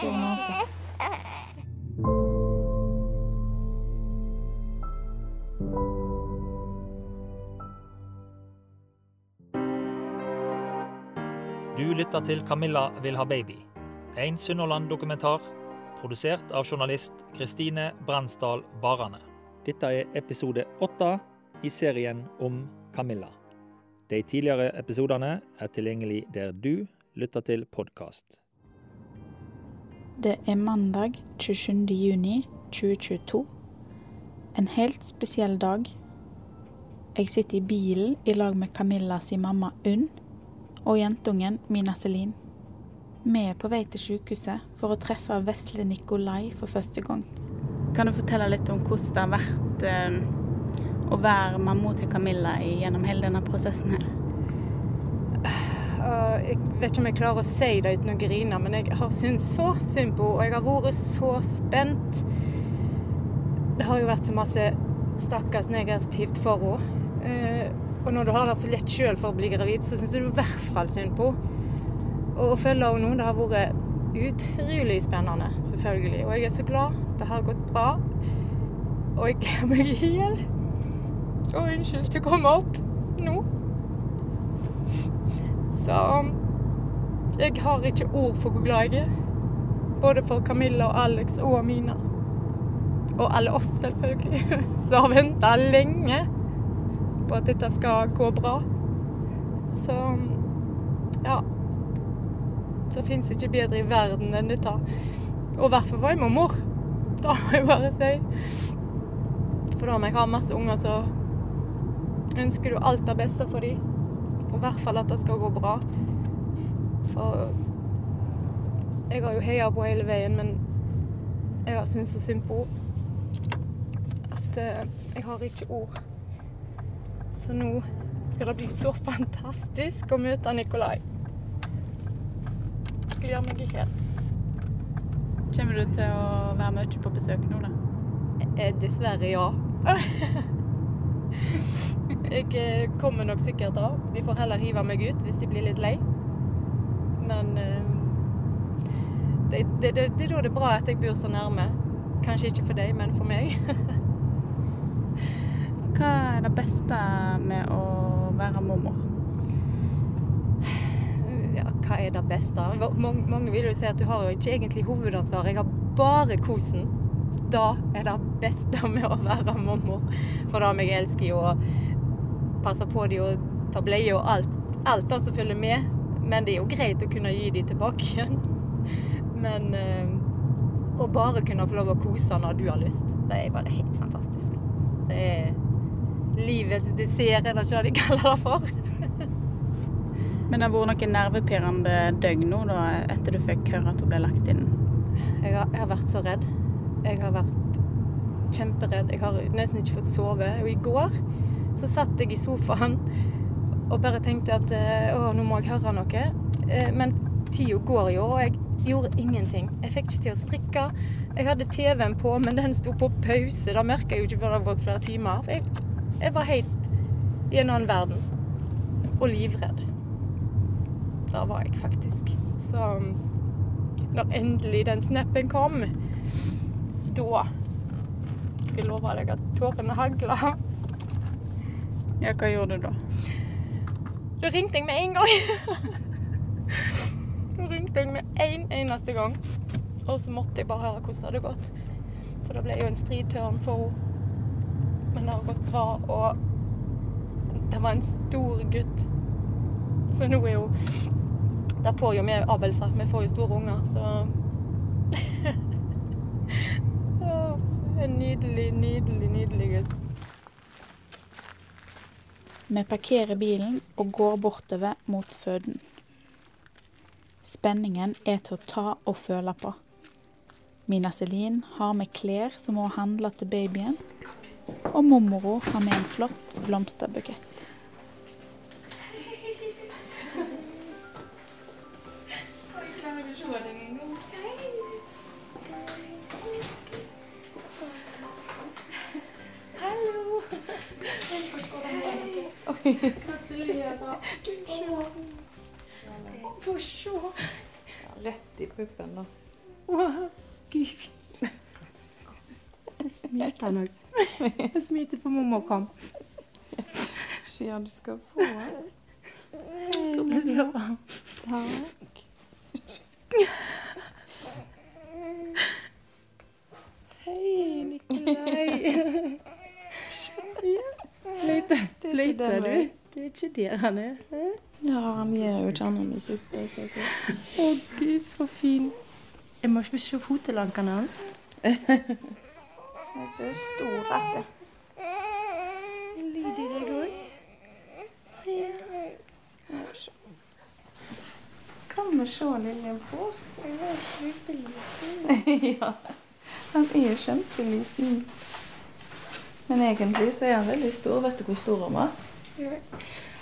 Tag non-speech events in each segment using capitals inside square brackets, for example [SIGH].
Du lytter til 'Camilla vil ha baby', en Sunnhordland-dokumentar produsert av journalist Kristine Brensdal Barane. Dette er episode åtte i serien om Camilla. De tidligere episodene er tilgjengelig der du lytter til podkast. Det er mandag 27. juni 2022. En helt spesiell dag. Jeg sitter i bilen i lag med Camilla sin mamma Unn og jentungen Mina Selin. Vi er på vei til sykehuset for å treffe vesle Nikolai for første gang. Kan du fortelle litt om hvordan det har vært eh, å være mamma til Camilla gjennom hele denne prosessen her? Og jeg vet ikke om jeg klarer å si det uten å grine, men jeg har syntes så synd på henne, og jeg har vært så spent. Det har jo vært så masse stakkars negativt for henne. Eh, og når du har det så lett sjøl for å bli gravid, så syns du i hvert fall synd på henne. Og å følge henne nå, det har vært utrolig spennende, selvfølgelig. Og jeg er så glad. Det har gått bra. Og jeg gleder meg i hjel. Og unnskyld til å komme opp. Så jeg har ikke ord for hvor glad jeg er. Både for Camilla og Alex og Mina. Og alle oss, selvfølgelig, [LAUGHS] som har venta lenge på at dette skal gå bra. Så ja. Det fins ikke bedre i verden enn dette. Og i hvert fall var jeg mormor. [LAUGHS] Det må jeg bare si. For da om jeg har masse unger, så ønsker du alt det beste for dem. Og i hvert fall at det skal gå bra. Og jeg har jo heia på hele veien, men jeg har syntes så synd på henne at eh, jeg har ikke ord. Så nå skal det bli så fantastisk å møte Nikolai. Gleder meg ikke helt. Kommer du til å være mye på besøk nå, da? Eh, Dessverre, ja. [LAUGHS] jeg eh, kommer nok sikkert da. De får heller hive meg ut hvis de blir litt lei. Men eh, det, det, det, det er da det er bra at jeg bor så nærme. Kanskje ikke for deg, men for meg. [LAUGHS] Hva er det beste med å være mormor? Ja, hva er det beste? Mange, mange vil jo si at du har jo ikke egentlig hovedansvar. Jeg har bare kosen. Da er det beste [LAUGHS] med å være mormor. For da jeg elsker jo å passe på dem og ta bleie og alt, alt som følger med. Men det er jo greit å kunne gi dem tilbake igjen. [LAUGHS] Men eh, å bare kunne få lov å kose når du har lyst, det er bare helt fantastisk. Det er livets dessert, eller det de kaller det for? [LAUGHS] Men det har vært noen nervepirrende døgn nå da, etter du fikk høre at hun ble lagt inn. Jeg har, jeg har vært så redd. Jeg har vært kjemperedd. Jeg har nesten ikke fått sove. Og i går så satt jeg i sofaen og bare tenkte at eh, å, nå må jeg høre noe. Eh, Men tida går jo, og jeg gjorde ingenting. Jeg fikk ikke til å strikke. Jeg hadde TV-en på, men den sto på pause. Det merka jeg jo ikke før det var flere timer. Jeg, jeg var helt i en annen verden. Og livredd. Der var jeg faktisk. Så når endelig den snappen kom, da skal jeg love deg at tårene hagla. Ja, hva gjorde du da? Da ringte jeg med en gang. [LAUGHS] Da ringte jeg med en eneste gang. Og så måtte jeg bare høre hvordan det hadde gått. For det ble jo en stridtørn for henne. Men det har gått bra, og det var en stor gutt. Så nå er jo Der får jo vi avlser. Vi får jo store unger, så [LAUGHS] En nydelig, nydelig, nydelig gutt. Vi parkerer bilen og går bortover mot føden. Spenningen er til å ta og føle på. Mina Selin har med klær som hun har handla til babyen, og mormora har med en flott blomsterbukett. Å, Gud. Jeg smilte nok Jeg smilte for mamma kom. Ja, du skal få. Takk. Hei, Nikolai. Leter er du? Det er ikke der han er. Ja, han gjør jo ikke annet enn å sutte. Å, Gud, så fin. Jeg må ikke se fotelankene hans. Han er så stor, at det Lyd i deg òg. Kom og se, lillebror. ja, han er kjempeliten. Men egentlig så er han veldig stor. Vet du hvor stor han var?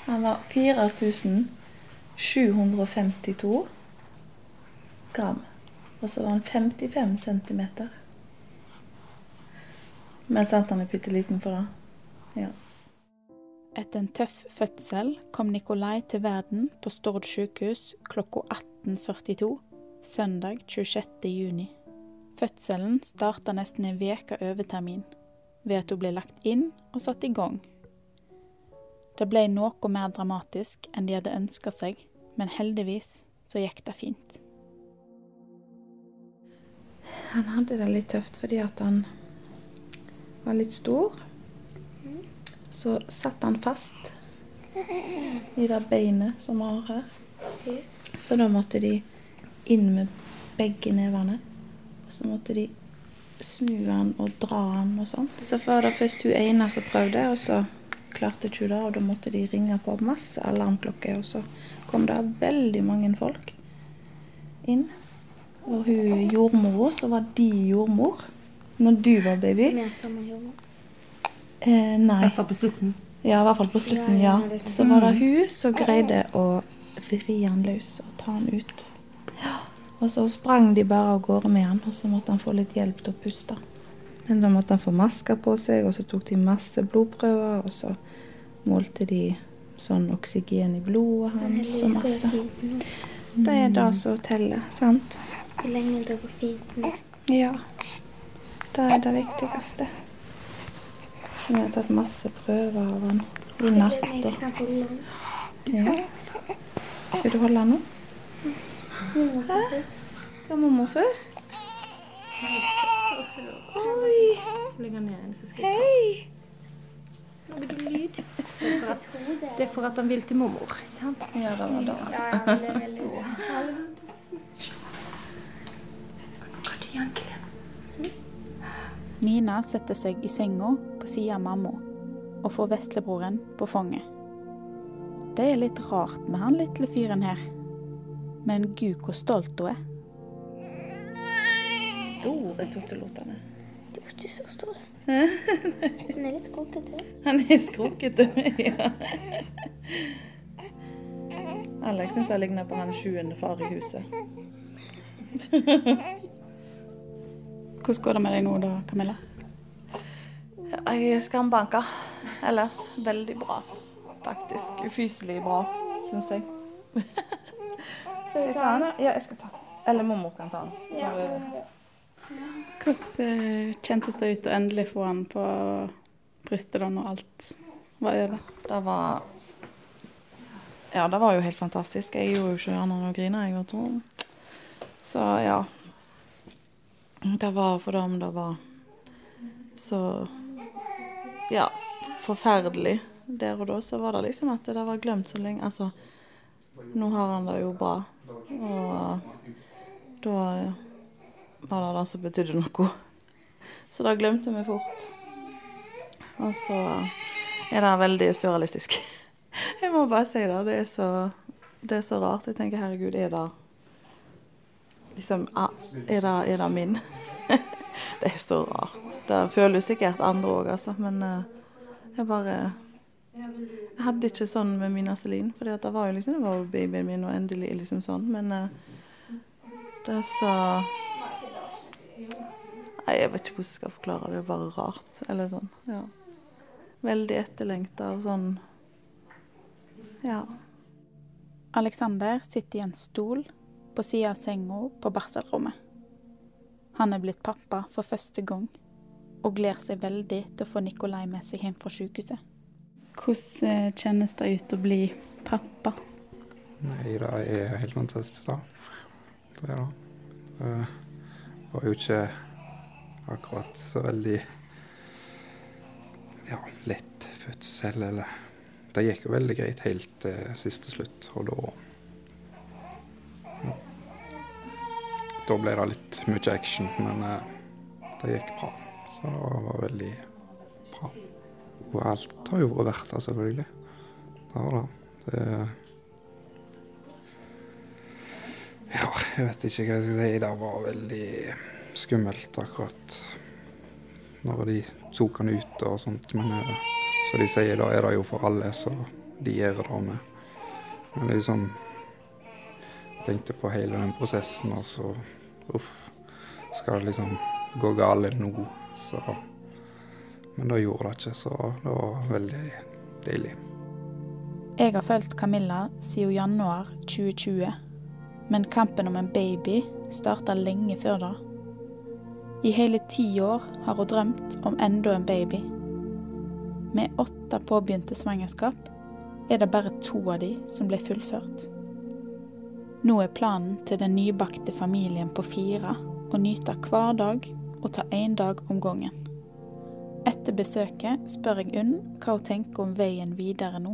Han var 4752 gram. Og så var han 55 centimeter. Men sant han er bitte liten for det? Ja. Etter en tøff fødsel kom Nikolai til verden på Stord sykehus klokka 18.42 søndag 26. juni. Fødselen starta nesten en uke over termin, ved at hun ble lagt inn og satt i gang. Det ble noe mer dramatisk enn de hadde ønska seg, men heldigvis så gikk det fint. Han hadde det litt tøft fordi at han var litt stor. Så satt han fast i det beinet som vi har her. Så da måtte de inn med begge nevene. Og så måtte de snu han og dra han og sånn. Så var det først hun ene som prøvde, og så klarte ikke hun det. Og da måtte de ringe på masse alarmklokker, og så kom det veldig mange folk inn. Og hun jordmora, så var de jordmor når du var baby. Som er samme jordmor. Eh, nei. I hvert fall på slutten. Ja, i hvert fall på slutten, ja. Sånn. Så var det hun som greide å vri han løs og ta han ut. Ja. Og så sprang de bare av gårde med han, og så måtte han få litt hjelp til å puste. Men da måtte han få masker på seg, og så tok de masse blodprøver, og så målte de sånn oksygen i blodet hans og masse. Det er det som teller, sant? Hvor lenge det går fint nå. Ja. Det er det viktigste. Vi har tatt masse prøver av han i natt. Og, den. ja. Skal du holde han nå? Mormor først. Skal mormor først? Oi, Legg den ned igjen, så skal jeg hei! Lager du lyd? Hun sitt hode. Det er for at han vil til mormor. sant? Ja, det var det. [LAUGHS] Ja, ja, det er veldig bra. Hva er det, Jankelen? Mina setter seg i senga på sida av mamma og får veslebroren på fanget. Det er litt rart med han lille fyren her, men gud hvor stolt hun er. Store tuttelotene. De er ikke så store. Han er litt skrukkete. Han er skrukkete. ja. Alex syns jeg ligner på han sjuende far i huset. Hvordan går det med deg nå da, Camilla? Jeg er skambanka. Ellers veldig bra. Faktisk. Ufyselig bra, syns jeg. [LAUGHS] Skal jeg ta den? Ja, jeg skal ta den. Eller mormor kan ta den. Hvordan eh, kjentes det ut å endelig få han på brystet da når alt var over? Det var Ja, det var jo helt fantastisk. Jeg gjorde jo ikke annet enn å grine, jeg. var tom. Så ja. Det var for dem det var så Ja, forferdelig. Der og da så var det liksom at det var glemt så lenge. Altså, nå har han det jo bra. Og da var det det som betydde noe. Så det glemte vi fort. Og så er det veldig surrealistisk. Jeg må bare si det. Det er så, det er så rart. Jeg tenker herregud, er det liksom ah, Er det, er det min? [LAUGHS] det er så rart. Det føles sikkert andre òg, altså. Men eh, jeg bare Jeg hadde ikke sånn med Mina Celine, for det var jo liksom det var babyen min, og endelig liksom sånn. Men eh, det så Nei, jeg vet ikke hvordan jeg skal forklare det. Det er bare rart. Eller sånn. Ja. Veldig etterlengta og sånn Ja. Alexander sitter i en stol på sida av senga på barselrommet. Han er blitt pappa for første gang, og gleder seg veldig til å få Nikolai med seg hjem fra sykehuset. Hvordan eh, kjennes det ut å bli pappa? Nei, det er helt fantastisk, da. Det er det. Det var jo ikke akkurat så veldig ja, lett fødsel, eller Det gikk jo veldig greit helt til siste slutt, og da Da ble det litt mye action, men eh, det gikk bra. Så det var veldig bra. Og alt har jo vært verdt det, selvfølgelig. Det har det. ja, jeg vet ikke hva jeg skal si. Det var veldig skummelt akkurat når de tok han ut og sånt. Men eh, som de sier, da er det jo for alle, så de gjør det med. Men liksom tenkte på hele den prosessen, og så uff, skal det liksom gå galt nå, så Men da gjorde det ikke, så det var veldig deilig. Jeg har fulgt Camilla siden januar 2020, men kampen om en baby starta lenge før det. I hele ti år har hun drømt om enda en baby. Med åtte påbegynte svangerskap er det bare to av de som ble fullført. Nå er planen til den nybakte familien på fire å nyte hver dag og ta én dag om gangen. Etter besøket spør jeg Unn hva hun tenker om veien videre nå.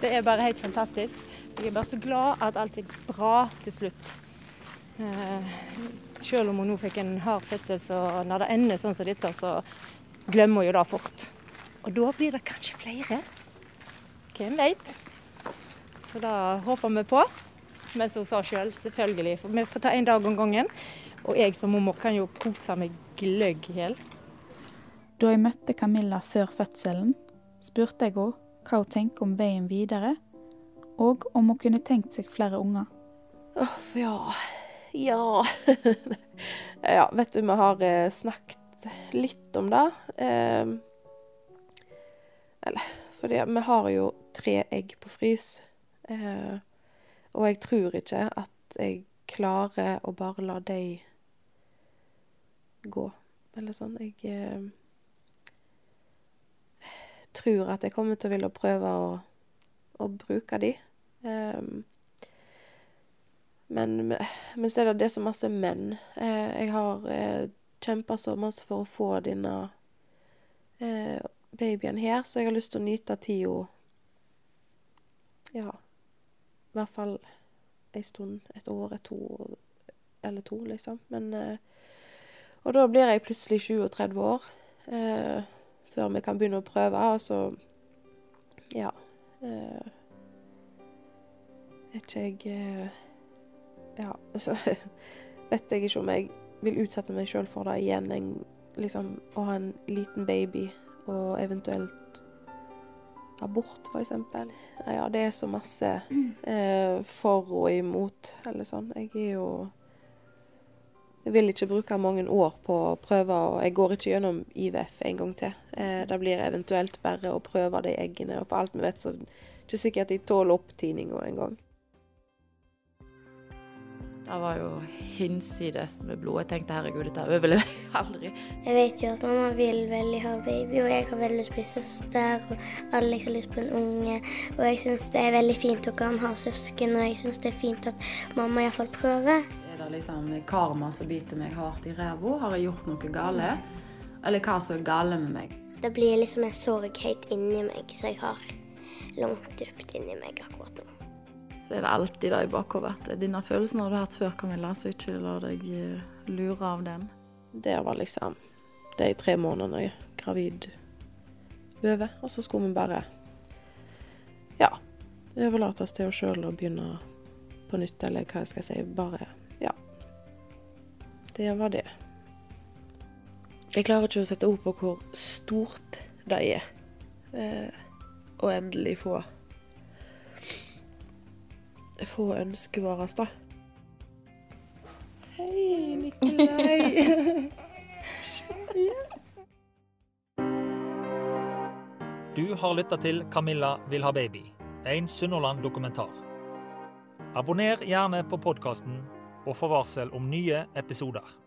Det er bare helt fantastisk. Jeg er bare så glad at alt gikk bra til slutt. Eh, selv om hun nå fikk en hard fødsel, så når det ender sånn som dette, så glemmer hun jo det fort. Og da blir det kanskje flere. Hvem veit? Så det håper vi på. Men som hun sa sjøl, selv, selvfølgelig. For vi får ta en dag om gangen. Og jeg som mormor kan jo kose meg gløgg i hjel. Da jeg møtte Camilla før fødselen, spurte jeg henne hva hun tenker om veien videre, og om hun kunne tenkt seg flere unger. Uff, ja. Ja. [LAUGHS] ja, vet du, vi har eh, snakket litt om det. Eh, eller fordi vi har jo tre egg på frys. Eh, og jeg tror ikke at jeg klarer å bare la de gå, eller sånn. Jeg eh, tror at jeg kommer til å ville prøve å, å bruke de. Um, men, men, så er det det så masse menn. Eh, jeg har eh, kjempa så masse for å få denne eh, babyen her, så jeg har lyst til å nyte tida Ja, i hvert fall ei stund. Et år, et to eller to, liksom. Men eh, Og da blir jeg plutselig 37 år. Eh, før vi kan begynne å prøve, og så Ja. Eh, vet ikke jeg Ja, [LAUGHS] altså Vet jeg ikke om jeg vil utsette meg sjøl for det igjen. En, liksom å ha en liten baby og eventuelt abort, eksempel. Ja, det er så masse [CLEARS THROAT] eh, for og imot, eller sånn. Jeg er jo jeg vil ikke bruke mange år på å prøve, og jeg går ikke gjennom IVF en gang til. Eh, det blir eventuelt bare å prøve de eggene, og for alt vi vet, så er det ikke sikkert de tåler opptininga engang. Det var jo hinsides med blod. Jeg tenkte herregud, dette overlever jeg aldri. Jeg vet jo at mamma vil veldig ha baby, og jeg har veldig lyst på en søster. Og Alex har lyst på en unge. Og jeg syns det er veldig fint å han ha søsken, og jeg syns det er fint at mamma iallfall prøver Er det liksom karma som biter meg hardt i ræva? Har jeg gjort noe gale? Eller hva som er gale med meg? Det blir liksom en sorg helt inni meg, som jeg har langt dypt inni meg akkurat nå. Så er det alltid det i bakhodet. Denne følelsen har du hatt før, Camilla, så ikke la deg eh, lure av den. Det var liksom de tre månedene gravid over. Og så skulle vi bare ja, overlates til oss sjøl og begynne på nytt, eller hva jeg skal si. Bare ja. det var det. Jeg klarer ikke å sette ord på hvor stort det er eh, å endelig få få ønsket vårt, da. Hei, Nikolai. [LAUGHS] Du har lytta til 'Camilla vil ha baby', en Sunnhordland-dokumentar. Abonner gjerne på podkasten og få varsel om nye episoder.